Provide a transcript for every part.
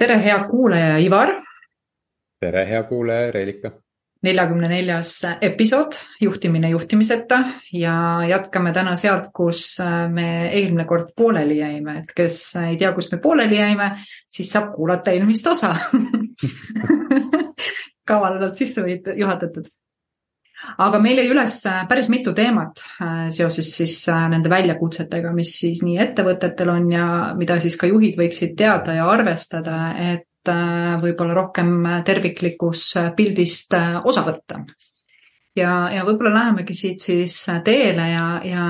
tere, hea kuulaja Ivar. tere, hea kuulaja Reelika. neljakümne neljas episood Juhtimine juhtimiseta ja jätkame täna sealt, kus me eelmine kord pooleli jäime, et kes ei tea, kus me pooleli jäime, siis saab kuulata eelmist osa kavalalt sisse juhatatud aga meil jäi üles päris mitu teemat seoses siis nende väljakutsetega, mis siis nii ettevõtetel on ja mida siis ka juhid võiksid teada ja arvestada, et Äh, võib-olla rohkem terviklikus pildist äh, osa võtta. ja, ja võib-olla lähemegi siit siis teele ja, ja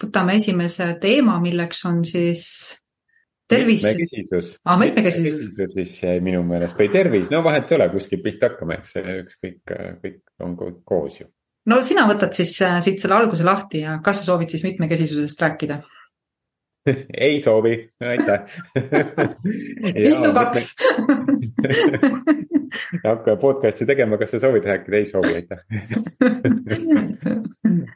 võtame esimese teema, milleks on siis tervis. mitmekesisus ah,. mitmekesisus siis jäi minu meelest või tervis, no vahet ei ole, kuskilt pihta hakkame, eks see ükskõik, kõik on koos ju. No sina võtad siis äh, siit selle alguse lahti ja kas sa soovid siis mitmekesisusest rääkida? ei soovi, aitäh. Istu kaks. hakka podcast'i tegema, kas sa soovid rääkida, ei soovi, aitäh.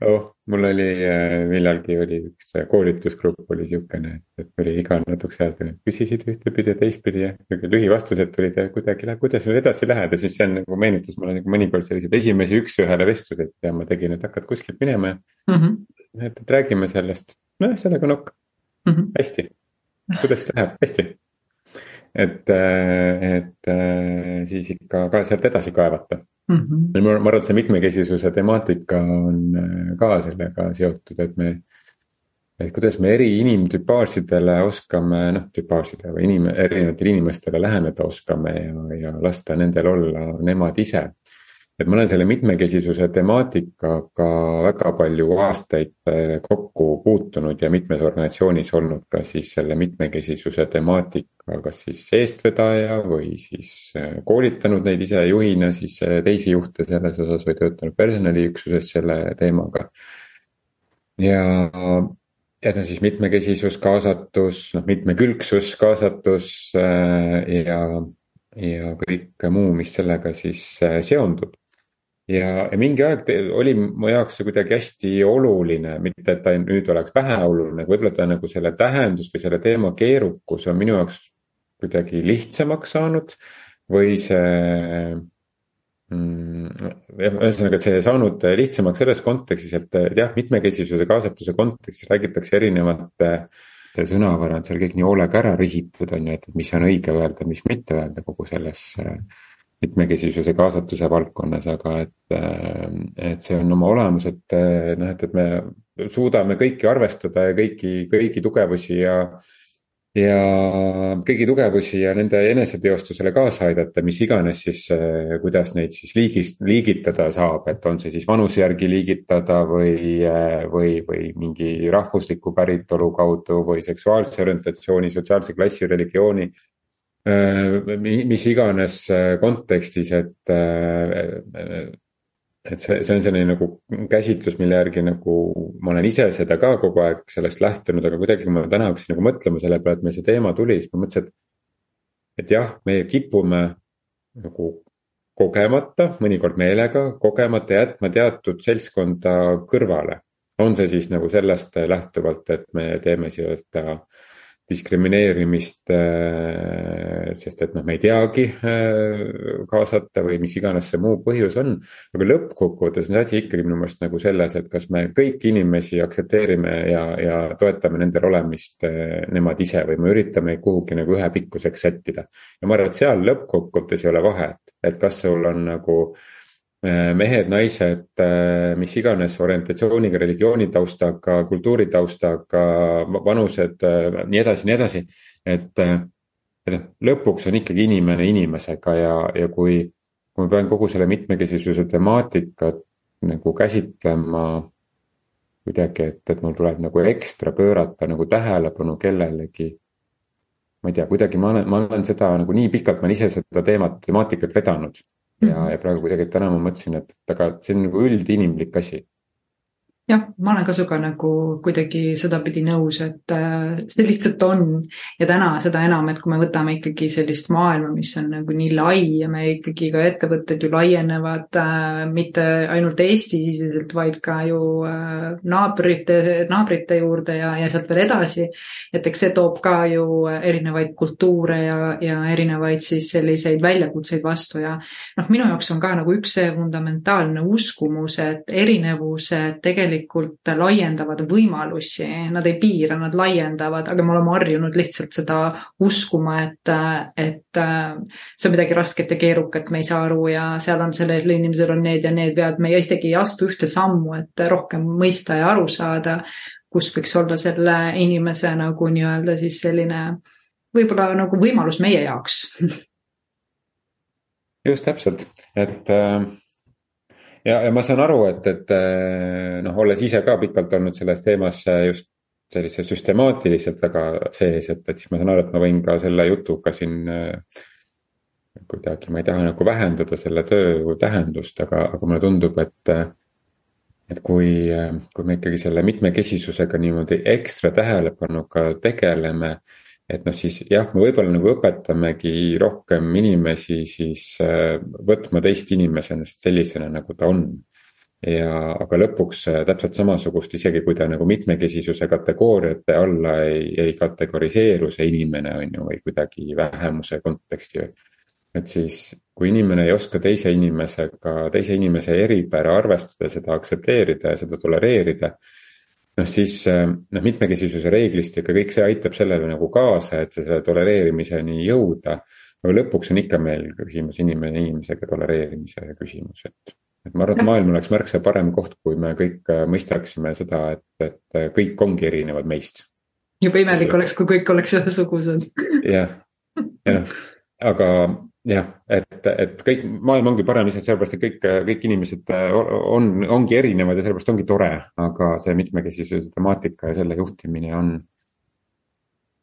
Oh, mul oli äh, millalgi oli üks koolitusgrupp oli siukene, et oli iga natukese aja tagant küsisid ühtepidi ja teistpidi ja lühivastused tulid ja kuidagi, kuidas nüüd edasi lähed ja siis see on nagu meenutas mulle nagu mõnikord selliseid esimesi üks-ühele vestluseid ja ma tegin, et hakkad kuskilt minema ja mm. -hmm. et, räägime sellest, nojah, sellega on ok mm. -hmm. hästi, kuidas läheb, hästi. et, äh, et äh, siis ikka ka sealt edasi kaevata mm. -hmm. ma arvan, et see mitmekesisuse temaatika on äh, ka sellega seotud, et me et kuidas me eri inimtüpaarsidele oskame, noh tüpaarsidele või inim-, erinevatele inimestele läheneda oskame ja, ja lasta nendel olla nemad ise et ma olen selle mitmekesisuse temaatikaga väga palju aastaid äh, kokku puutunud ja mitmes organisatsioonis olnud ka siis selle mitmekesisuse temaatika, kas siis eestvedaja või siis äh, koolitanud neid ise juhina siis äh, teisi juhte selles osas või töötanud personaliüksuses selle teemaga. ja, ja no siis mitmekesisus, kaasatus, noh mitmekülgsus, kaasatus ja, ja kõik muu, mis sellega siis seondub ja, ja mingi aeg oli mu jaoks see kuidagi hästi oluline, mitte et ta nüüd oleks väheoluline, võib-olla ta nagu selle tähendus või selle teema keerukus on minu jaoks kuidagi lihtsamaks saanud. või see mm,, ühesõnaga see saanud lihtsamaks selles kontekstis, et jah, mitmekesisuse kaasatuse kontekstis räägitakse erinevate see sõnavara on seal kõik nii hoolega ära rihitud, on ju, et mis on õige öelda, mis mitte öelda kogu selles äh, mitmekesisuse kaasatuse valdkonnas, aga et, äh, et see on oma olemuselt äh, noh, et, et me suudame kõiki arvestada ja kõiki, kõiki tugevusi ja. ja kõigi tugevusi ja nende eneseteostusele kaasa aidata, mis iganes siis, äh, kuidas neid siis liigist, liigitada saab, et on see siis vanuse järgi liigitada või, või, või mingi rahvusliku päritolu kaudu või seksuaalse orientatsiooni, sotsiaalse klassi, religiooni mis iganes äh, kontekstis, et. Äh, et see, see on selline nagu käsitlus, mille järgi nagu ma olen ise seda ka kogu aeg sellest lähtunud, aga kuidagi ma täna hakkasin nagu mõtlema selle peale, et meil see teema tuli, siis ma mõtlesin, et. et jah, me kipume nagu kogemata, mõnikord meelega, kogemata jätma teatud seltskonda kõrvale. on see siis nagu sellest lähtuvalt, et me teeme seda diskrimineerimist, äh, sest et noh, me ei teagi äh, kaasata või mis iganes see muu põhjus on. aga lõppkokkuvõttes on see asi ikkagi minu meelest nagu selles, et kas me kõiki inimesi aktsepteerime ja, ja toetame nendel olemist äh, nemad ise või me üritame kuhugi nagu ühepikkuseks sättida. ja ma arvan, et seal lõppkokkuvõttes ei ole vahet, et kas sul on nagu Äh, mehed, naised, äh, mis iganes orientatsiooniga, religiooni taustaga, kultuuri taustaga, vanused, äh, nii edasi, nii edasi. et, et noh, lõpuks on ikkagi inimene inimesega ja, ja kui, kui ma pean kogu selle mitmekesisuse temaatikat nagu käsitlema kuidagi, et, et mul tuleb nagu ekstra pöörata nagu tähelepanu kellelegi. ma ei tea, kuidagi ma olen, ma olen seda nagu nii pikalt, ma olen ise seda teemat, temaatikat vedanud ja, ja praegu kuidagi täna ma mõtlesin, et aga see on nagu üldinimlik asi. Jah, ma olen ka sinuga nagu kuidagi sedapidi nõus, et äh, see lihtsalt on ja täna seda enam, et kui me võtame ikkagi sellist maailma, mis on nagu nii lai ja me ikkagi ka ettevõtted ju laienevad äh, mitte ainult Eesti-siseselt, vaid ka ju äh, naabrite, naabrite juurde ja, ja sealt veel edasi. et eks see toob ka ju erinevaid kultuure ja, ja erinevaid siis selliseid väljakutseid vastu ja noh, minu jaoks on ka nagu üks see fundamentaalne uskumus, et erinevused tegelikult tegelikult laiendavad võimalusi, nad ei piira, nad laiendavad, aga me oleme harjunud lihtsalt seda uskuma, et, et see on midagi rasket ja keerukat, me ei saa aru ja seal on sellel inimesel on need ja need vead, me isegi ei astu ühte sammu, et rohkem mõista ja aru saada, kus võiks olla selle inimese nagu nii-öelda siis selline võib-olla nagu võimalus meie jaoks. Just täpselt, et äh ja, ja ma saan aru, et, et eh, noh, olles ise ka pikalt olnud selles teemas just sellise süstemaatiliselt väga sees, et, et siis ma saan aru, et ma võin ka selle jutuga siin eh, kuidagi, ma ei taha nagu vähendada selle töö tähendust, aga, aga mulle tundub, et et kui, kui me ikkagi selle mitmekesisusega niimoodi ekstra tähelepanuga tegeleme et noh, siis jah, me võib-olla nagu õpetamegi rohkem inimesi siis äh, võtma teist inimesest sellisena, nagu ta on. ja, aga lõpuks äh, täpselt samasugust, isegi kui ta nagu mitmekesisuse kategooriate alla ei, ei kategoriseeru see inimene, on ju, või kuidagi vähemuse konteksti. et siis, kui inimene ei oska teise inimesega, teise inimese eripära arvestada, seda aktsepteerida ja seda tolereerida noh, siis äh, noh, mitmekesisuse reeglistik ja kõik see aitab sellele nagu kaasa, et selle tolereerimiseni jõuda. aga lõpuks on ikka meil küsimus inimene inimesega tolereerimise küsimus, et, et ma arvan, et maailm oleks märksa parem koht, kui me kõik äh, mõistaksime seda, et, et äh, kõik ongi erinevad meist. jube imelik oleks, kui kõik oleks ühesugused. jah, ja noh, aga jah, et, et kõik, maailm ongi parem lihtsalt sellepärast, et kõik, kõik inimesed äh, on, ongi erinevad ja sellepärast ongi tore, aga see mitmekesisuse temaatika ja selle juhtimine on.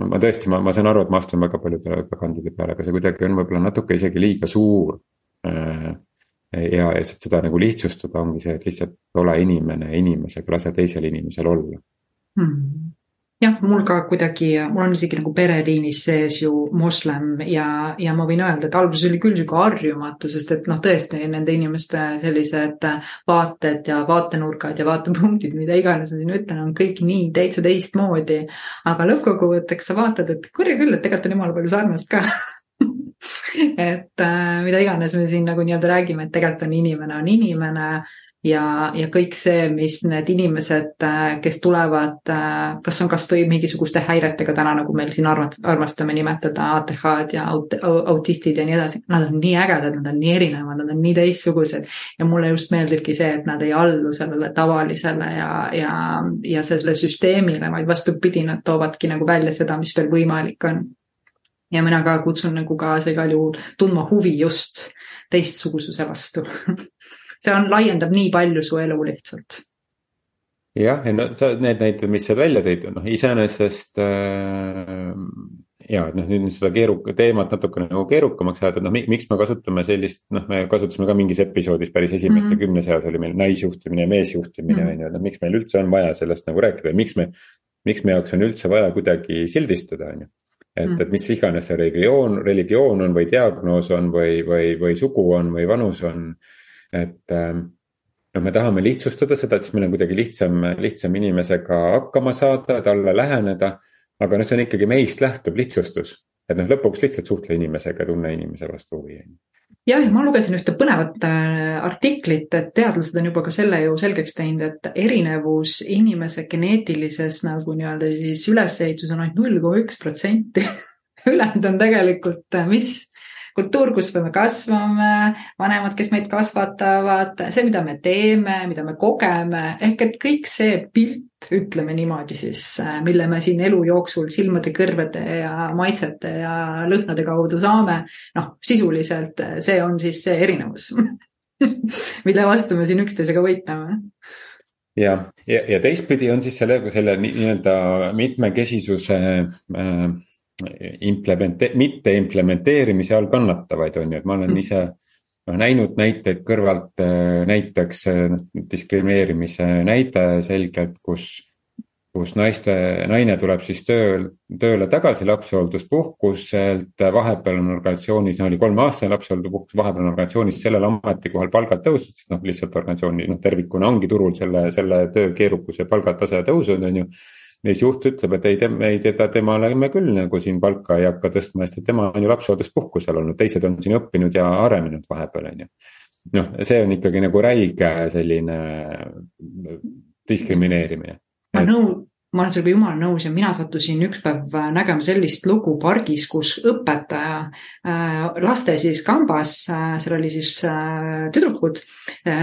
ma tõesti, ma, ma saan aru, et ma astun väga paljude õppekandade peale, aga see kuidagi on võib-olla natuke isegi liiga suur. Äh, ja, ja seda nagu lihtsustada ongi see, et lihtsalt ole inimene inimesega, lase teisel inimesel olla hmm jah, mul ka kuidagi, mul on isegi nagu pereliinis sees ju moslem ja, ja ma võin öelda, et alguses oli küll sihuke harjumatu, sest et noh, tõesti nende inimeste sellised vaated ja vaatenurgad ja vaatepunktid, mida iganes ma siin ütlen, on kõik nii täitsa teistmoodi. aga lõppkokkuvõtteks sa vaatad, et kurja küll, et tegelikult on jumala palju sarnast ka et äh, mida iganes me siin nagu nii-öelda räägime, et tegelikult on inimene on inimene ja, ja kõik see, mis need inimesed, äh, kes tulevad, äh, kas on kasvõi mingisuguste häiretega täna, nagu meil siin arvat-, armastame nimetada ATH-d ja aut-, autistid ja nii edasi, nad on nii ägedad, nad on nii erinevad, nad on nii teistsugused. ja mulle just meeldibki see, et nad ei allu sellele tavalisele ja, ja, ja sellele süsteemile, vaid vastupidi, nad toovadki nagu välja seda, mis veel võimalik on. ja mina ka kutsun nagu kaasa igal juhul tundma huvi just teistsugususe vastu see on, laiendab nii palju su elu lihtsalt. jah, ja no sa, need näited, mis sa välja tõid, noh iseenesest äh, ja et noh, nüüd seda keeruka teemat natukene nagu keerukamaks ajada, et noh, miks me kasutame sellist, noh, me kasutasime ka mingis episoodis päris esimeste mm -hmm. kümne seas oli meil naisjuhtimine ja meesjuhtimine on ju, et noh, miks meil üldse on vaja sellest nagu rääkida, miks me. miks meie jaoks on üldse vaja kuidagi sildistada, on ju et, et mis iganes see religioon, religioon on või diagnoos on või, või, või sugu on või vanus on et ähm, noh, me tahame lihtsustada seda, et siis meil on kuidagi lihtsam, lihtsam inimesega hakkama saada, talle läheneda. aga noh, see on ikkagi meist lähtuv lihtsustus, et noh, lõpuks lihtsalt suhtle inimesega, tunne inimese vastu huvi. jah, ja ma lugesin ühte põnevat äh, artiklit, et teadlased on juba ka selle ju selgeks teinud, et erinevus inimese geneetilises nagu nii-öelda siis ülesehituses on ainult null koma üks protsenti ülejäänud on tegelikult, äh, mis kultuur, kus me kasvame, vanemad, kes meid kasvatavad, see, mida me teeme, mida me kogeme, ehk et kõik see pilt, ütleme niimoodi siis, mille me siin elu jooksul silmade, kõrvade ja maitsete ja lõhnade kaudu saame, noh, sisuliselt see on siis see erinevus mille vastu me siin üksteisega võitleme. Ja, ja, ja teistpidi on siis selle, selle nii-öelda mitmekesisuse äh, implemente-, mitte implementeerimise all kannatavaid, on ju, et ma olen mm. ise noh näinud näiteid kõrvalt, näiteks noh diskrimineerimise näide selgelt, kus kus naiste, naine tuleb siis tööl, tööle tagasi lapsehoolduspuhkuselt, vahepeal on organisatsioonis, no oli kolmeaastane lapsehoolduspuhkus, vahepeal on organisatsioonis sellel ametikohal palgad tõusnud, sest noh, lihtsalt organisatsiooni noh, tervikuna ongi turul selle, selle töö keerukus ja palgatase tõusnud, on ju. Siis juht ütleb, et ei, ei teda, temale me küll nagu siin palka ei hakka tõstma, sest et tema on ju lapsehoolduspuhkusel olnud, teised on siin õppinud ja arenenud vahepeal, on ju. noh, see on ikkagi nagu räige selline diskrimineerimine ma nõu-, ma olen sinuga jumala nõus ja mina sattusin üks päev äh, nägema sellist lugu pargis, kus õpetaja äh, laste siis kambas äh,, seal oli siis tüdrukud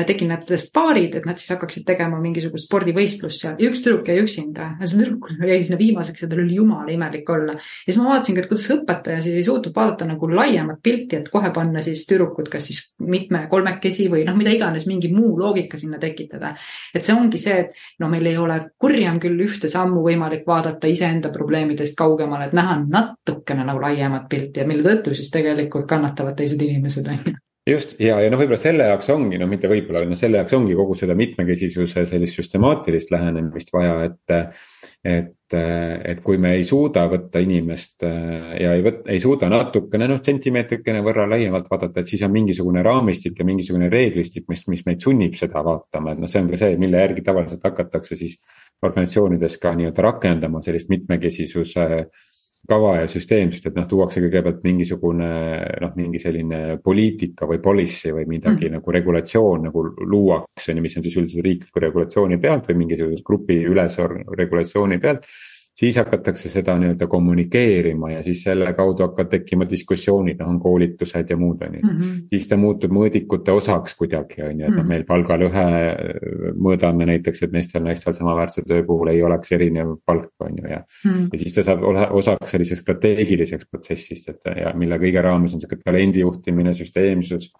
tegi nendest paarid, et nad siis hakkaksid tegema mingisugust spordivõistlust seal ja üks tüdruk jäi üksinda. see tüdruk jäi sinna viimaseks ja tal oli jumala imelik olla. ja siis ma vaatasingi, et kuidas õpetaja siis ei suutnud vaadata nagu laiemat pilti, et kohe panna siis tüdrukud kas siis mitme, kolmekesi või noh, mida iganes, mingi muu loogika sinna tekitada. et see ongi see, et no meil ei ole kurjam küll ühte sammu võimalik vaadata iseenda probleemidest kaugemale, et näha natukene nagu laiemat pilti ja mille tõttu siis tegelikult kannatavad teised inimesed, on ju just ja, ja noh, võib-olla selle jaoks ongi, no mitte võib-olla, no selle jaoks ongi kogu seda mitmekesisuse sellist süstemaatilist lähenemist vaja, et. et, et kui me ei suuda võtta inimest ja ei võt-, ei suuda natukene noh, sentimeetrikene võrra laiemalt vaadata, et siis on mingisugune raamistik ja mingisugune reeglistik, mis, mis meid sunnib seda vaatama, et noh, see on ka see, mille järgi tavaliselt hakatakse siis organisatsioonides ka nii-öelda rakendama sellist mitmekesisuse kava ja süsteemsust, et noh, tuuakse kõigepealt mingisugune noh, mingi selline poliitika või policy või midagi mm. nagu regulatsioon nagu luuakse, mis on siis üldiselt riikliku regulatsiooni pealt või mingisuguse grupi ülese regulatsiooni pealt siis hakatakse seda nii-öelda kommunikeerima ja siis selle kaudu hakkavad tekkima diskussioonid, noh on koolitused ja muud, on ju. Mhm. siis ta muutub mõõdikute osaks kuidagi, on ju, et noh, mhm. meil palgalõhe mõõdame näiteks, et meestel-naistel samaväärse töö puhul ei oleks erinev palk, on ju, ja mm. -hmm. ja siis ta saab osaks sellisest strateegiliseks protsessist, et ja mille kõige raames on sihuke talendi juhtimine, süsteemsus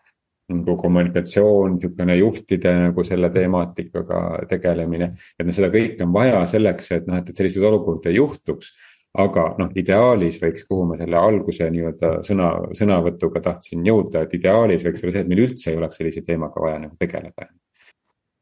nagu kommunikatsioon, niisugune juhtide nagu selle teematikaga tegelemine. et noh, seda kõike on vaja selleks, et noh, et, et selliseid olukordi ei juhtuks. aga noh, ideaalis võiks, kuhu ma selle alguse nii-öelda sõna, sõnavõtuga tahtsin jõuda, et ideaalis võiks olla see, et meil üldse ei oleks sellise teemaga vaja nagu tegeleda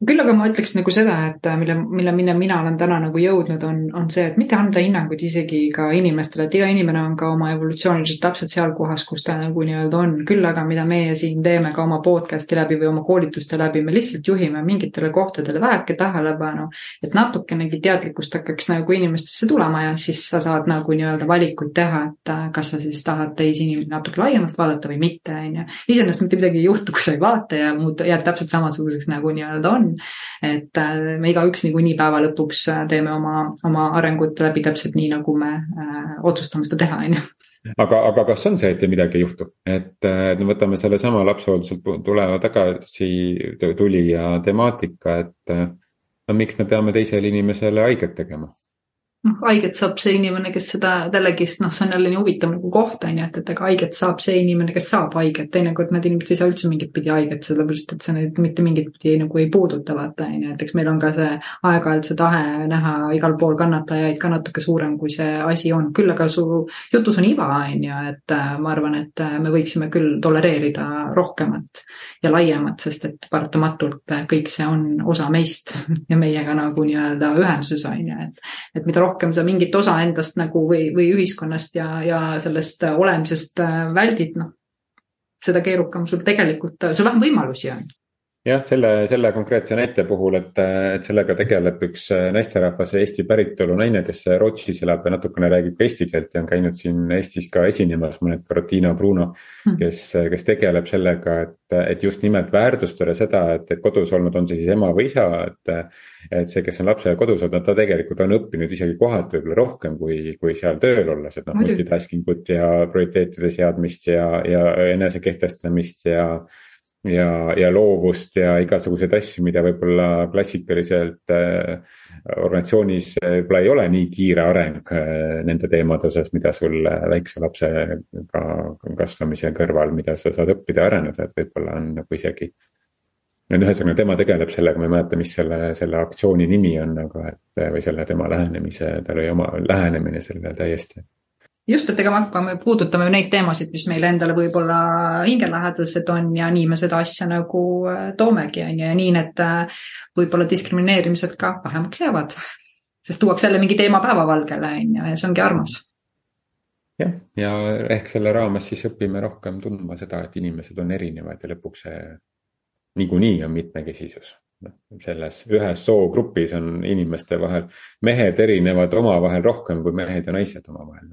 küll aga ma ütleks nagu seda, et äh, mille, mille, mille mina olen täna nagu jõudnud, on, on see, et mitte anda hinnanguid isegi ka inimestele, et iga inimene on ka oma evolutsiooniliselt täpselt seal kohas, kus ta nagu nii-öelda on. küll aga, mida meie siin teeme ka oma podcast'i läbi või oma koolituste läbi, me lihtsalt juhime mingitele kohtadele väheke tähelepanu. et natukenegi teadlikkust hakkaks nagu inimestesse tulema ja siis sa saad nagu nii-öelda valikuid teha, et äh, kas sa siis tahad teisi inimesi natuke laiemalt vaadata või mitte, on ju. iseenesest mitte midagi ei juhtu, kui sa ei vaata ja muud jääd täpselt samasuguseks, nagu nii-öelda on. Et äh, me igaüks niikuinii päeva lõpuks äh, teeme oma, oma arengut läbi täpselt nii, nagu me äh, otsustame seda teha, on ju aga, aga kas on see, et midagi ei juhtu, et no võtame sellesama lapsehoolduselt tuleva tagasi tulija temaatika, et no miks me peame teisele inimesele haiget tegema noh, haiget saab see inimene, kes seda jällegist, noh, see on jälle nii huvitav nagu koht on ju, et, et ega haiget saab see inimene, kes saab haiget, teinekord need inimesed ei saa üldse mingit pidi haiget, sellepärast et see neid mitte mingit pidi nagu ei puuduta, vaata on ju, et eks meil on ka see aeg-ajalt see tahe näha igal pool kannatajaid ka natuke suurem, kui see asi on, küll aga su jutus on iva, on ju, et äh, ma arvan, et äh, me võiksime küll tolereerida rohkemat ja laiemat, sest et paratamatult kõik see on osa meist ja meiega nagu nii-öelda ühenduses on ju, et, et mida rohkem rohkem sa mingit osa endast nagu või, või ühiskonnast ja, ja sellest olemisest äh, väldid, noh, seda keerukam sul tegelikult, sul vähem võimalusi on jah, selle, selle konkreetse näite puhul, et, et sellega tegeleb üks naisterahvas, Eesti päritolu naine, kes Rootsis elab ja natukene räägib ka eesti keelt ja on käinud siin Eestis ka esinemas mõned korrad, Tiina Bruno. Hmm. kes, kes tegeleb sellega, et, et just nimelt väärtustada seda, et, et kodus olnud, on see siis ema või isa, et. et see, kes on lapsega kodus olnud, ta tegelikult on õppinud isegi kohati võib-olla rohkem kui, kui seal tööl olles, et noh multitasking ut ja prioriteetide seadmist ja, ja enese kehtestamist ja ja, ja loovust ja igasuguseid asju, mida võib-olla klassikaliselt äh, organisatsioonis võib-olla ei ole nii kiire areng äh, nende teemade osas, mida sul väikse lapsega kasvamise kõrval, mida sa saad õppida ja areneda, et võib-olla on nagu isegi. et ühesõnaga tema tegeleb sellega, ma ei mäleta, mis selle, selle aktsiooni nimi on, aga et või selle tema lähenemise, tal oli oma lähenemine sellele täiesti just, et ega me hakkame, puudutame neid teemasid, mis meile endale võib-olla hingelähedased on ja nii me seda asja nagu äh, toomegi, on ju, ja nii need äh, võib-olla diskrimineerimised ka vähemaks jäävad. sest tuuakse jälle mingi teema päevavalgele, on ju, ja see ongi armas. jah, ja ehk selle raames siis õpime rohkem tundma seda, et inimesed on erinevad ja lõpuks see niikuinii on mitmekesisus noh, selles ühes soogrupis on inimeste vahel, mehed erinevad omavahel rohkem kui mehed ja naised omavahel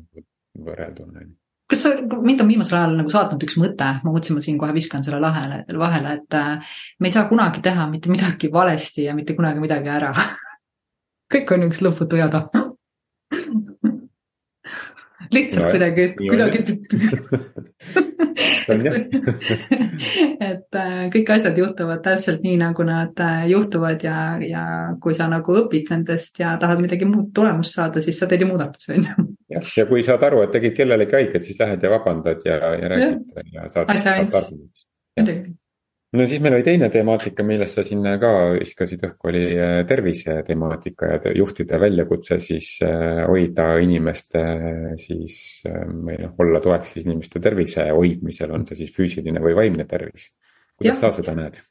võrrelduna. kas sa, mind on viimasel ajal nagu saatnud üks mõte, ma mõtlesin, ma siin kohe viskan selle lahele, vahele, et äh, me ei saa kunagi teha mitte midagi valesti ja mitte kunagi midagi ära. Kõik on üks lõputu jada lihtsalt no, kuidagi, kuidagi et äh, kõik asjad juhtuvad täpselt nii, nagu nad äh, juhtuvad ja, ja kui sa nagu õpid nendest ja tahad midagi muud tulemust saada, siis sa teed ju muudatuse, on ju. jah, ja kui saad aru, et tegid kellelegi haiget, siis lähed ja vabandad ja, ja räägid ja, ja saad. asja ainult, muidugi no siis meil oli teine temaatika, millest sa siin ka viskasid õhku, oli äh, tervise temaatika ja juhtide väljakutse siis äh, hoida inimeste siis või noh, olla toeks siis inimeste tervise hoidmisel, on see siis füüsiline või vaimne tervis. kuidas ja. sa seda näed?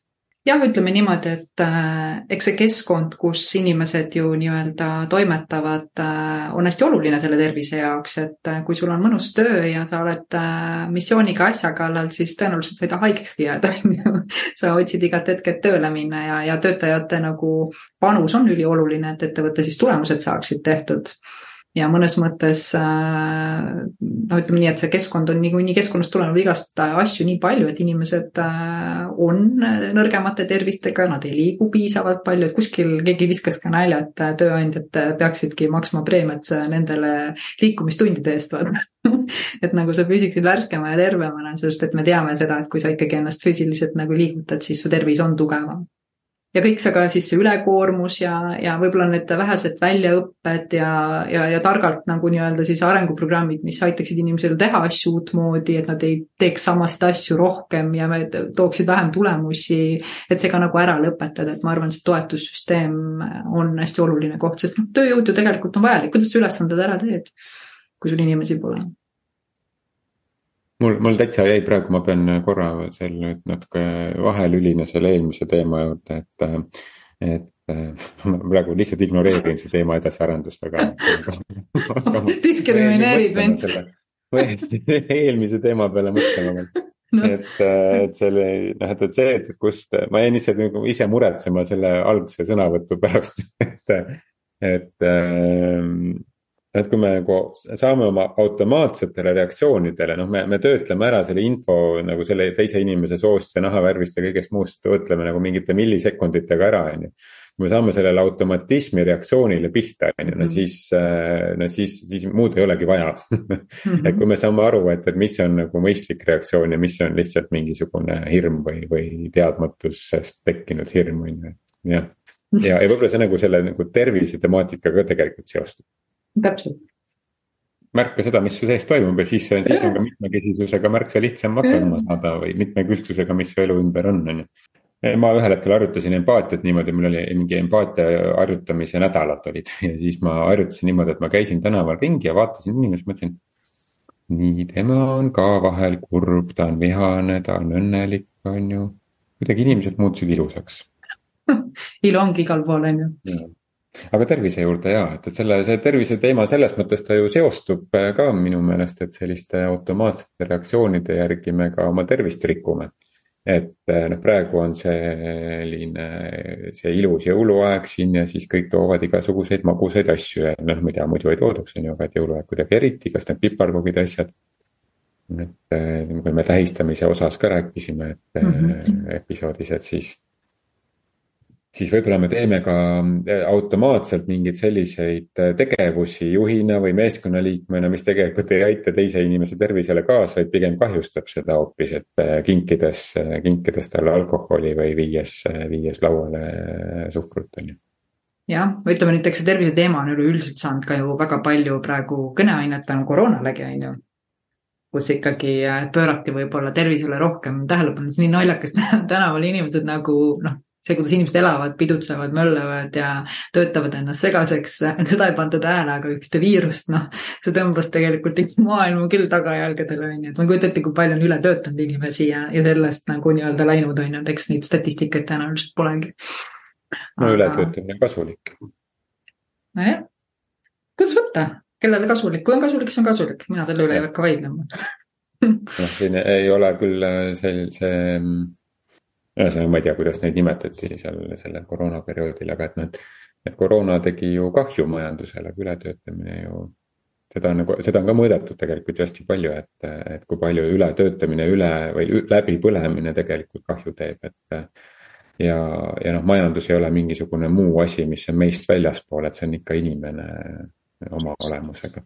Jah, ütleme niimoodi, et äh, eks see keskkond, kus inimesed ju nii-öelda toimetavad äh,, on hästi oluline selle tervise jaoks, et äh, kui sul on mõnus töö ja sa oled missiooniga asja kallal, siis tõenäoliselt sa ei taha haigekski jääda, on ju. sa otsid igat hetke, et tööle minna ja, ja töötajate nagu panus on ülioluline, et ettevõtte siis tulemused saaksid tehtud ja mõnes mõttes noh, ütleme nii, et see keskkond on niikuinii keskkonnast tulenev igast asju nii palju, et inimesed äh, on nõrgemate tervistega, nad ei liigu piisavalt palju, et kuskil keegi viskas ka nalja, et tööandjad peaksidki maksma preemiat nendele liikumistundide eest, vaata. Et nagu sa püsiksid värskema ja tervemana, sest et me teame seda, et kui sa ikkagi ennast füüsiliselt nagu liigutad, siis su tervis on tugevam ja kõik see ka siis see ülekoormus ja, ja võib-olla need vähesed väljaõpped ja, ja, ja targalt nagu nii-öelda siis arenguprogrammid, mis aitaksid inimesel teha asju uutmoodi, et nad ei teeks samasid asju rohkem ja tooksid vähem tulemusi. et see ka nagu ära lõpetada, et ma arvan, see toetussüsteem on hästi oluline koht, sest noh, tööjõud ju tegelikult on vajalik, kuidas sa ülesanded ära teed, kui sul inimesi pole mul, mul täitsa jäi praegu, ma pean korra seal nüüd natuke vahelülina selle eelmise teema juurde, et, et ma praegu lihtsalt ignoreerin see teema edasiarendust, aga diskrimineerib end. eelmise teema peale mõtlema veel no.. et, et selle, noh, et, et see, et kust, ma jäin lihtsalt nagu ise muretsema selle algse sõnavõtu pärast, et, et et kui me nagu saame oma automaatsetele reaktsioonidele, noh, me, me töötleme ära selle info nagu selle teise inimese soost ja nahavärvist ja kõigest muust, töötleme nagu mingite millisekunditega ära, on ju. kui me saame sellele automatismi reaktsioonile pihta, on ju, no mhm. siis, äh, no siis, siis muud ei olegi vaja mhm. et kui me saame aru, et, et mis on nagu mõistlik reaktsioon ja mis on lihtsalt mingisugune hirm või, või teadmatusest tekkinud hirm, on ju, jah. ja, ja võib-olla see nagu selle nagu tervise temaatikaga tegelikult seostub täpselt. märka seda, mis su sees toimub ja siis, siis on ka mitmekesisusega märksa lihtsam hakkama saada või mitmekülgsusega, mis su elu ümber on, on ju. ma ühel hetkel harjutasin empaatiat niimoodi, mul oli mingi empaatia harjutamise nädalad olid ja siis ma harjutasin niimoodi, et ma käisin tänaval ringi ja vaatasin inimest, mõtlesin. nii, tema on ka vahel kurb, ta on vihane, ta on õnnelik, on ju. kuidagi inimesed muutusid ilusaks ilu ongi igal pool, on ju aga tervise juurde ja, et, et selle, see tervise teema selles mõttes ta ju seostub äh, ka minu meelest, et selliste automaatsete reaktsioonide järgi me ka oma tervist rikume. et äh, noh, praegu on selline, see ilus jõuluaeg siin ja siis kõik toovad igasuguseid magusaid asju ja noh, tea, muidu ei toodaks, on ju, aga et jõuluaeg kuidagi eriti, kas need piparkoogid ja asjad. et äh, kui me tähistamise osas ka rääkisime, et mm -hmm. episoodis, et siis siis võib-olla me teeme ka äh, automaatselt mingeid selliseid äh, tegevusi juhina või meeskonnaliikmena, mis tegelikult ei aita teise inimese tervisele kaasa, vaid pigem kahjustab seda hoopis, et äh, kinkides, kinkides talle alkoholi või viies, viies lauale suhkrut, on ju. Jah, ütleme näiteks see tervise teema on üleüldiselt saanud ka ju väga palju praegu kõneainet tänu koroonalegi, on ju. Kus ikkagi pöörati võib-olla tervisele rohkem tähelepanu, on nii naljakas tänaval inimesed nagu noh, see, kuidas inimesed elavad, pidutsevad, möllavad ja töötavad ennast segaseks, seda ei pandud hääle, aga ükste viirust, noh, see tõmbas tegelikult maailma küll tagajalgadele, on ju, et ma ei kujuta ette, kui palju on ületöötanud inimesi ja, ja sellest nagu nii-öelda läinud, on ju, et eks neid statistikaid tõenäoliselt polegi. no aga... ületöötamine on kasulik. nojah, kuidas võtta, kellele kasulik, kui on kasulik, siis on kasulik, mina selle üle ei hakka vaidlema. Noh, siin ei ole küll äh, see, see ühesõnaga, ma ei tea, kuidas neid nimetati seal sellel koroonaperioodil, aga et noh, et. et koroona tegi ju kahju majandusele, aga ületöötamine ju. seda on nagu, seda on ka mõõdetud tegelikult ju hästi palju, et, et kui palju ületöötamine üle või läbipõlemine tegelikult kahju teeb, et. ja, ja noh, majandus ei ole mingisugune muu asi, mis on meist väljaspool, et see on ikka inimene oma olemusega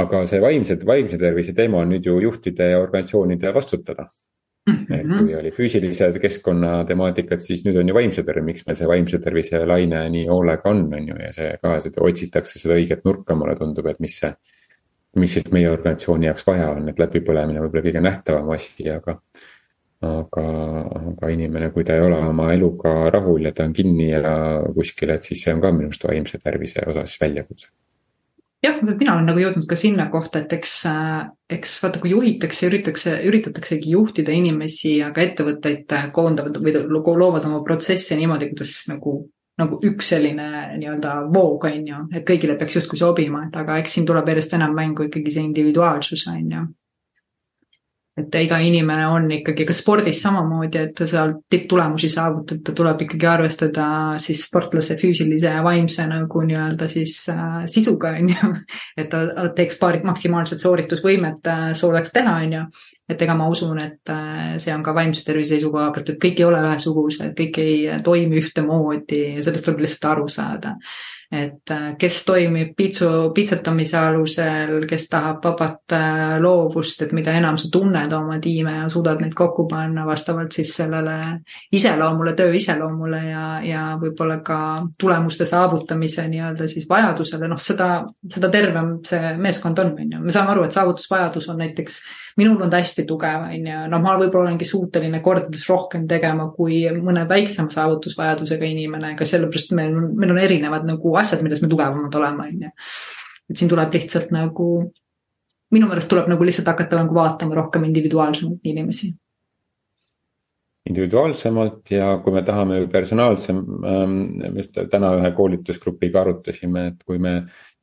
aga see vaimse, vaimse tervise teema on nüüd ju juhtide ja organisatsioonide vastutada. Et kui oli füüsilise keskkonna temaatikad, siis nüüd on ju vaimse tervise, miks meil see vaimse tervise laine nii hoolega on, on ju, ja see ka, seda otsitakse seda õiget nurka, mulle tundub, et mis see. mis siis meie organisatsiooni jaoks vaja on, et läbipõlemine võib-olla kõige nähtavam asi, aga. aga, aga inimene, kui ta ei ole oma eluga rahul ja ta on kinni ja kuskil, et siis see on ka minu arust vaimse tervise osas väljakutse jah, mina olen nagu jõudnud ka sinna kohta, et eks, äh, eks vaata, kui juhitakse, üritatakse, üritataksegi juhtida inimesi, aga ettevõtteid koondavad või loovad oma protsesse niimoodi, kuidas nagu, nagu üks selline nii-öelda voog, on ju, et kõigile peaks justkui sobima, et aga eks siin tuleb järjest enam mängu ikkagi see individuaalsus, on ju et iga inimene on ikkagi, ka spordis samamoodi, et seal tipptulemusi saavutada, tuleb ikkagi arvestada siis sportlase füüsilise ja vaimse nagu nii-öelda siis äh, sisuga, on ju. et ta teeks paari maksimaalset sooritusvõimet äh, sooveks teha, on ju. et ega ma usun, et äh, see on ka vaimse tervise seisukoha pealt, et kõik ei ole ühesugused, kõik ei toimi ühtemoodi ja sellest tuleb lihtsalt aru saada et äh, kes toimib pitsu, pitsetamise alusel, kes tahab vabat äh, loovust, et mida enam sa tunned oma tiime ja suudad neid kokku panna vastavalt siis sellele iseloomule, töö iseloomule ja, ja võib-olla ka tulemuste saavutamise nii-öelda siis vajadusele, noh, seda, seda tervem see meeskond on, on ju. me saame aru, et saavutusvajadus on näiteks minul on ta hästi tugev, on ju, noh, ma võib-olla olengi suuteline kordades rohkem tegema kui mõne väiksema saavutusvajadusega inimene, aga sellepärast meil on, meil on erinevad nagu asjad, milles me tugevamad oleme, on ju. et siin tuleb lihtsalt nagu, minu meelest tuleb nagu lihtsalt hakata nagu vaatama rohkem individuaalsemalt inimesi individuaalsemalt ja kui me tahame personaalsem ähm,, just täna ühe koolitusgrupiga arutasime, et kui me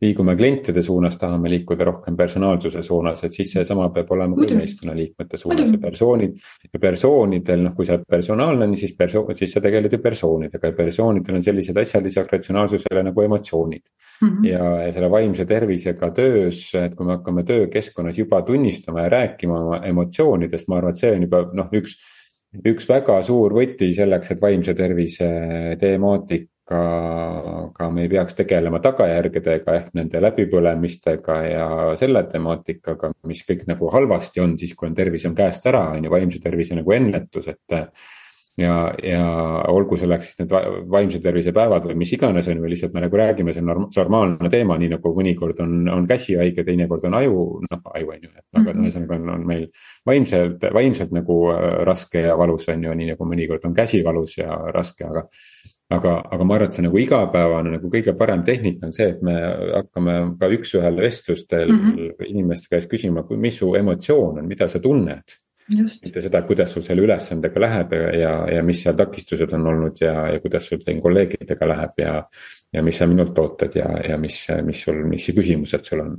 liigume klientide suunas, tahame liikuda rohkem personaalsuse suunas, et siis seesama peab olema ka meeskonnaliikmete suunas ja persoonid. ja persoonidel, noh, kui sa oled personaalne, siis perso-, siis sa tegeled ju persoonidega ja persoonidel on sellised asjad lisaks ratsionaalsusele nagu emotsioonid mm. -hmm. ja, ja selle vaimse tervisega töös, et kui me hakkame töökeskkonnas juba tunnistama ja rääkima oma emotsioonidest, ma arvan, et see on juba noh, üks üks väga suur võti selleks, et vaimse tervise temaatik ka, ka me ei peaks tegelema tagajärgedega ehk nende läbipõlemistega ja selle temaatikaga, mis kõik nagu halvasti on siis, kui on tervis on käest ära, on ju, vaimse tervise nagu ennetus, et. Ja, ja olgu selleks siis need vaimse tervise päevad või mis iganes on või lihtsalt me nagu räägime, see on normaalne teema, nii nagu mõnikord on, on käsi haige, teinekord on aju, noh aju on ju, et aga mm -hmm. ühesõnaga on, on meil vaimselt, vaimselt nagu äh, raske ja valus on ju, nii nagu mõnikord on käsi valus ja raske, aga aga, aga ma arvan, et see nagu igapäevane nagu kõige parem tehnika on see, et me hakkame ka üks-ühele vestlustel mm -hmm. inimeste käest küsima, mis su emotsioon on, mida sa tunned. Mitte seda, kuidas sul selle ülesandega läheb ja, ja, mis seal takistused on olnud ja, ja kuidas sul teil kolleegidega läheb ja. ja mis sa minult ootad ja, ja mis, mis sul, mis küsimused sul on.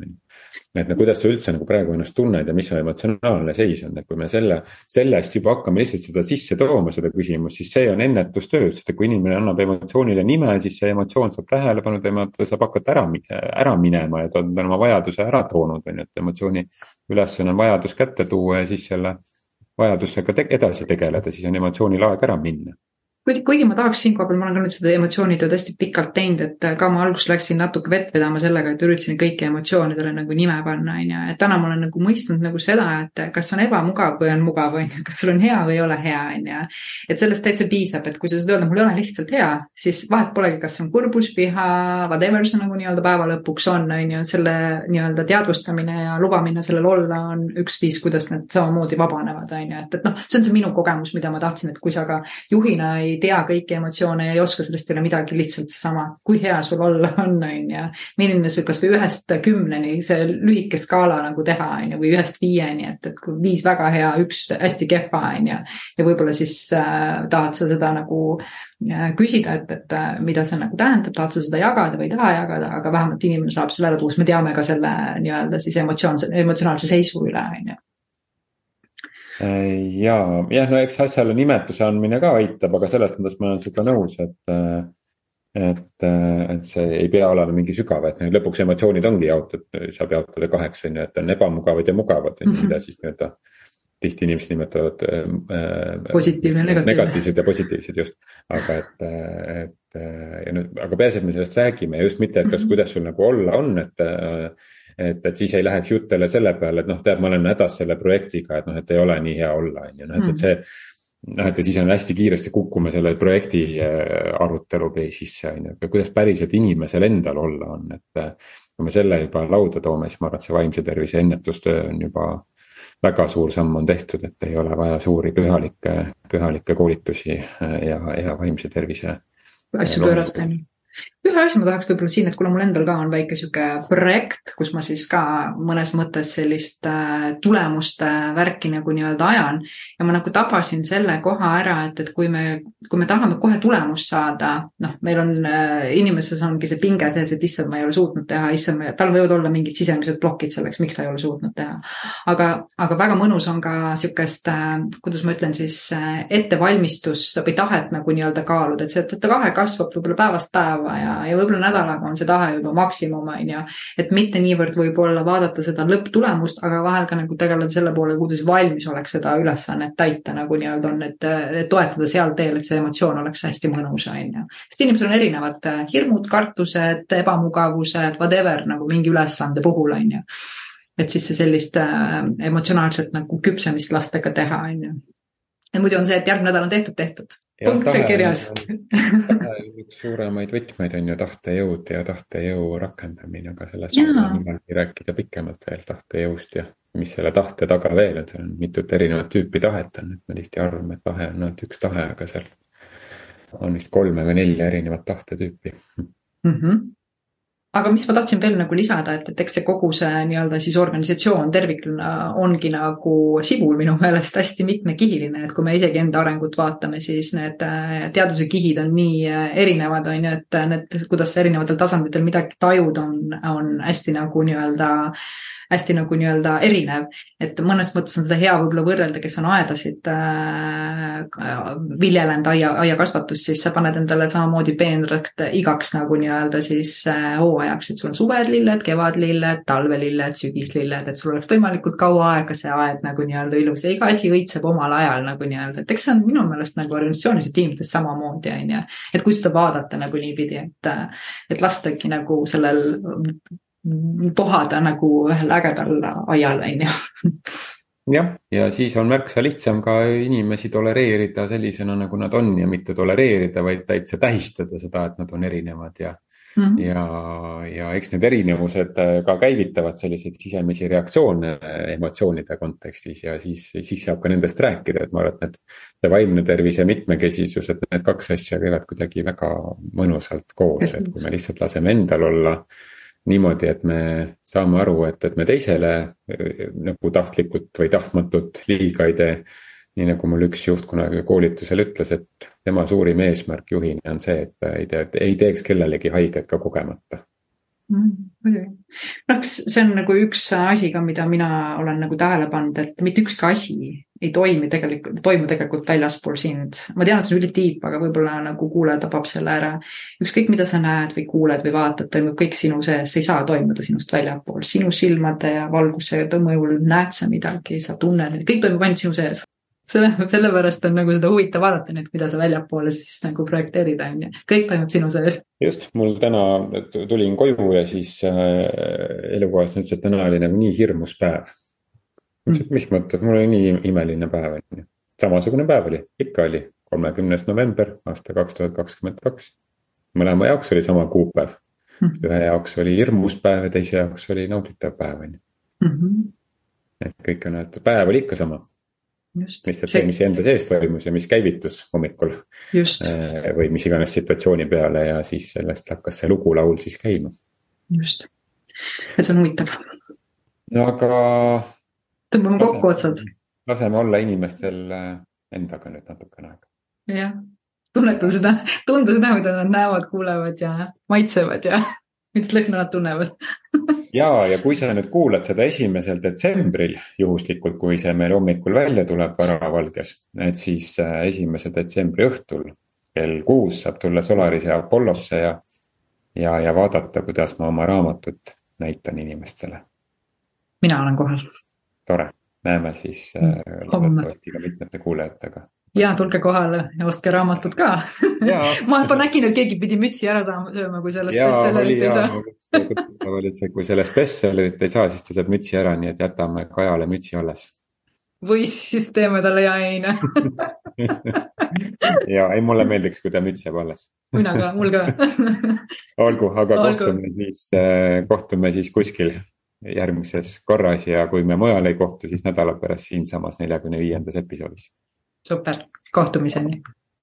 Et no kuidas sa üldse nagu praegu ennast tunned ja mis su emotsionaalne seis on, et kui me selle, sellest juba hakkame lihtsalt seda sisse tooma, seda küsimust, siis see on ennetustöö, sest et kui inimene annab emotsioonile nime, siis see emotsioon saab tähelepanu, tema, saab hakata ära, ära minema ja ta on oma vajaduse ära toonud, on ju, et emotsiooni ülesanne on vajadus kätte tuua ja siis selle vajadusega te edasi tegeleda, siis on emotsioonil aeg ära minna kuigi, kuigi ma tahaks siinkohal ma olen ka nüüd seda emotsioonitööd hästi pikalt teinud, et ka ma alguses läksin natuke vett vedama sellega, et üritasin kõiki emotsioonidele nagu nime panna, on ju, et täna ma olen nagu mõistnud nagu seda, et kas on ebamugav või on mugav, on ju, kas sul on hea või ei ole hea, on ju. et sellest täitsa piisab, et kui sa saad öelda, mul ei ole lihtsalt hea, siis vahet polegi, kas see on kurbus, viha, whatever see nagu nii-öelda päeva lõpuks on, on ju, selle nii-öelda teadvustamine ja lubamine sellel olla on üks viis, kuidas need samamoodi vabanevad, on ju, et, et noh, see on see minu kogemus, mida ma tahtsin, et kui sa ka juhina ei ei tea kõiki emotsioone ja ei oska sellest üle midagi, lihtsalt seesama, kui hea sul olla on, on ju. milline see kasvõi ühest kümneni see lühike skaala nagu teha, on ju, või ühest viieni, et, et viis väga hea, üks hästi kehva, on ju. ja võib-olla siis äh, tahad sa seda nagu äh, küsida, et, et äh, mida see nagu tähendab, tahad sa seda jagada või ei taha jagada, aga vähemalt inimene saab selle ära tuua, sest me teame ka selle nii-öelda siis emotsioon, emotsionaalse seisu üle, on ju ja, jah, no eks asjale nimetuse andmine ka aitab, aga selles mõttes ma olen sinuga nõus, et. et, et see ei pea olema mingi sügav, et lõpuks emotsioonid ongi jaotatud, saab jaotada kaheks on ju, et on ebamugavad ja mugavad on ju, mida siis nii-öelda. tihti inimesed nimetavad äh,. positiivne, negatiivne. negatiivsed ja positiivsed just, aga et, et ja nüüd, aga peaasi, et me sellest räägime ja just mitte, et kas, mhm. kuidas sul nagu olla on, et et, et siis ei läheks jutt jälle selle peale, et noh, tead, ma olen hädas selle projektiga, et noh, et ei ole nii hea olla, on ju, noh, et, et see. noh, et ja siis on hästi kiiresti kukume selle projekti äh, arutelu base'isse on ju, et kuidas päriselt inimesel endal olla on, et. Äh, kui me selle juba lauda toome, siis ma arvan, et see vaimse tervise ennetustöö on juba väga suur samm on tehtud, et ei ole vaja suuri pühalikke, pühalikke koolitusi äh, ja, ja vaimse tervise. asju pöörata ühe asja ma tahaks võib-olla siin, et kuna mul endal ka on väike sihuke projekt, kus ma siis ka mõnes mõttes sellist äh, tulemuste värki nagu nii-öelda ajan. ja ma nagu tabasin selle koha ära, et, et kui me, kui me tahame kohe tulemust saada, noh, meil on äh, inimeses ongi see pinge sees, et issand, ma ei ole suutnud teha, issand, tal võivad olla mingid sisemised plokid selleks, miks ta ei ole suutnud teha. aga, aga väga mõnus on ka sihukest äh,, kuidas ma ütlen siis ettevalmistust või tahet nagu nii-öelda kaaluda, et see tahe kasvab võib-olla päevast päeva ja ja võib-olla nädalaga on see tahe juba maksimum, on ju. et mitte niivõrd võib-olla vaadata seda lõpptulemust, aga vahel ka nagu tegeleda selle poole, kuidas valmisolek seda ülesannet täita nagu nii-öelda on, et toetada seal teel, et see emotsioon oleks hästi mõnus, on ju. sest inimesed on erinevad, äh, hirmud, kartused, ebamugavused, whatever nagu mingi ülesande puhul, on ju et siis see sellist äh, emotsionaalset nagu küpsemist lastega teha, on ju. ja muidu on see, et järgmine nädal on tehtud, tehtud punkte kirjas. üks suuremaid võtmeid on ju tahtejõud ja tahtejõu rakendamine, aga sellest saame rääkida pikemalt veel tahtejõust ja mis selle tahte taga veel on, seal on mitut erinevat tüüpi tahet on, et me tihti arvame, et tahe on ainult üks tahe, aga seal on vist kolme või nelja erinevat tahtetüüpi mm. -hmm aga mis ma tahtsin veel nagu lisada, et, et eks see kogu see nii-öelda siis organisatsioon tervikuna ongi nagu sibul minu meelest hästi mitmekihiline, et kui me isegi enda arengut vaatame, siis need äh, teaduse kihid on nii äh, erinevad, on ju, et need, kuidas erinevatel tasanditel midagi tajud on, on hästi nagu nii-öelda hästi nagu nii-öelda erinev. et mõnes mõttes on seda hea võib-olla võrrelda, kes on aedasid äh, viljelenud aia, aiakasvatust, siis sa paned endale samamoodi peenrakt igaks nagu nii-öelda siis äh, hooajaks, et sul on suvelilled, kevadlilled, talvelilled, sügislilled, et sul oleks võimalikult kaua aega see aed nagu nii-öelda ilus ja iga asi õitseb omal ajal nagu nii-öelda, et eks see on minu meelest nagu organisatsioonis ja tiimides samamoodi, on ju. et kui seda vaadata nagu niipidi, et, et lastagi nagu sellel vohada nagu ühel ägedal aial, on ju. jah, ja siis on märksa lihtsam ka inimesi tolereerida sellisena, nagu nad on ja mitte tolereerida, vaid täitsa tähistada seda, et nad on erinevad ja Mm -hmm. ja, ja eks need erinevused äh, ka käivitavad selliseid sisemisi reaktsioone äh, emotsioonide kontekstis ja siis, siis saab ka nendest rääkida, et ma arvan, et need. see vaimne tervis ja mitmekesisus, et need kaks asja käivad kuidagi väga mõnusalt koos, et kui me lihtsalt laseme endal olla niimoodi, et me saame aru, et, et me teisele eh, nagu tahtlikult või tahtmatult liiga ei tee. Nii nagu mul üks juht kunagi koolitusel ütles, et tema suurim eesmärk juhina on see, et ta ei tee, ei teeks kellelegi haiget ka kogemata mm,. muidugi, noh, see on nagu üks asi ka, mida mina olen nagu tähele pannud, et mitte ükski asi ei toimi tegelikult, toimu tegelikult väljaspool sind. ma tean, et see on ülitiip, aga võib-olla nagu kuulaja tabab selle ära. ükskõik, mida sa näed või kuuled või vaatad, toimub kõik sinu sees, see ei saa toimuda sinust väljapool. sinu silmade ja valguse mõjul näed sa midagi, sa tunned, kõik toimub ainult sinu sees. Selle, sellepärast on nagu seda huvitav vaadata nüüd, mida sa väljapoole siis nagu projekteerid, on ju. kõik toimub sinu sees. just, mul täna, tulin koju ja siis äh, elukohas ütles, et täna oli nagu nii hirmus päev ütles, et mis mõttes, mul oli nii imeline päev on ju. samasugune päev oli, ikka oli, kolmekümnes november aasta kaks tuhat kakskümmend kaks. mõlema jaoks oli sama kuupäev mm. -hmm. ühe jaoks oli hirmus päev ja teise jaoks oli nauditav päev on ju. Mhm. et kõik on, et päev oli ikka sama. Lihtsalt see, mis enda sees toimus ja mis käivitus hommikul. või mis iganes situatsiooni peale ja siis sellest hakkas see lugulaul siis käima. just, et see on huvitav. no aga. tõmbame kokku otsad. laseme olla inimestel äh, endaga nüüd natukene aega. jah, tunneta seda, tunda seda, mida nad näevad, kuulevad ja maitsevad ja millist lõhna nad tunnevad ja, ja kui sa nüüd kuulad seda esimesel detsembril, juhuslikult, kui see meil hommikul välja tuleb varavalges, et siis äh, esimese detsembri õhtul kell kuus saab tulla Solarise Apollosse ja, ja, ja vaadata, kuidas ma oma raamatut näitan inimestele. mina olen kohal. tore, näeme siis äh, loodetavasti ka mitmete kuulajatega ja tulge kohale ja ostke raamatut ka ma juba nägin, et keegi pidi mütsi ära saama, sööma, kui sellest bestsellerit ei saa. oli see, kui sellest bestsellerit ei saa, siis ta saab mütsi ära, nii et jätame Kajale mütsi alles. või siis teeme talle jaeine ja ei, mulle meeldiks, kui ta müts jääb alles. mina ka, mul ka olgu, aga Olgu. kohtume siis, äh, kohtume siis kuskil järgmises korras ja kui me mujal ei kohtu, siis nädala pärast siinsamas neljakümne viiendas episoodis super, kohtumiseni.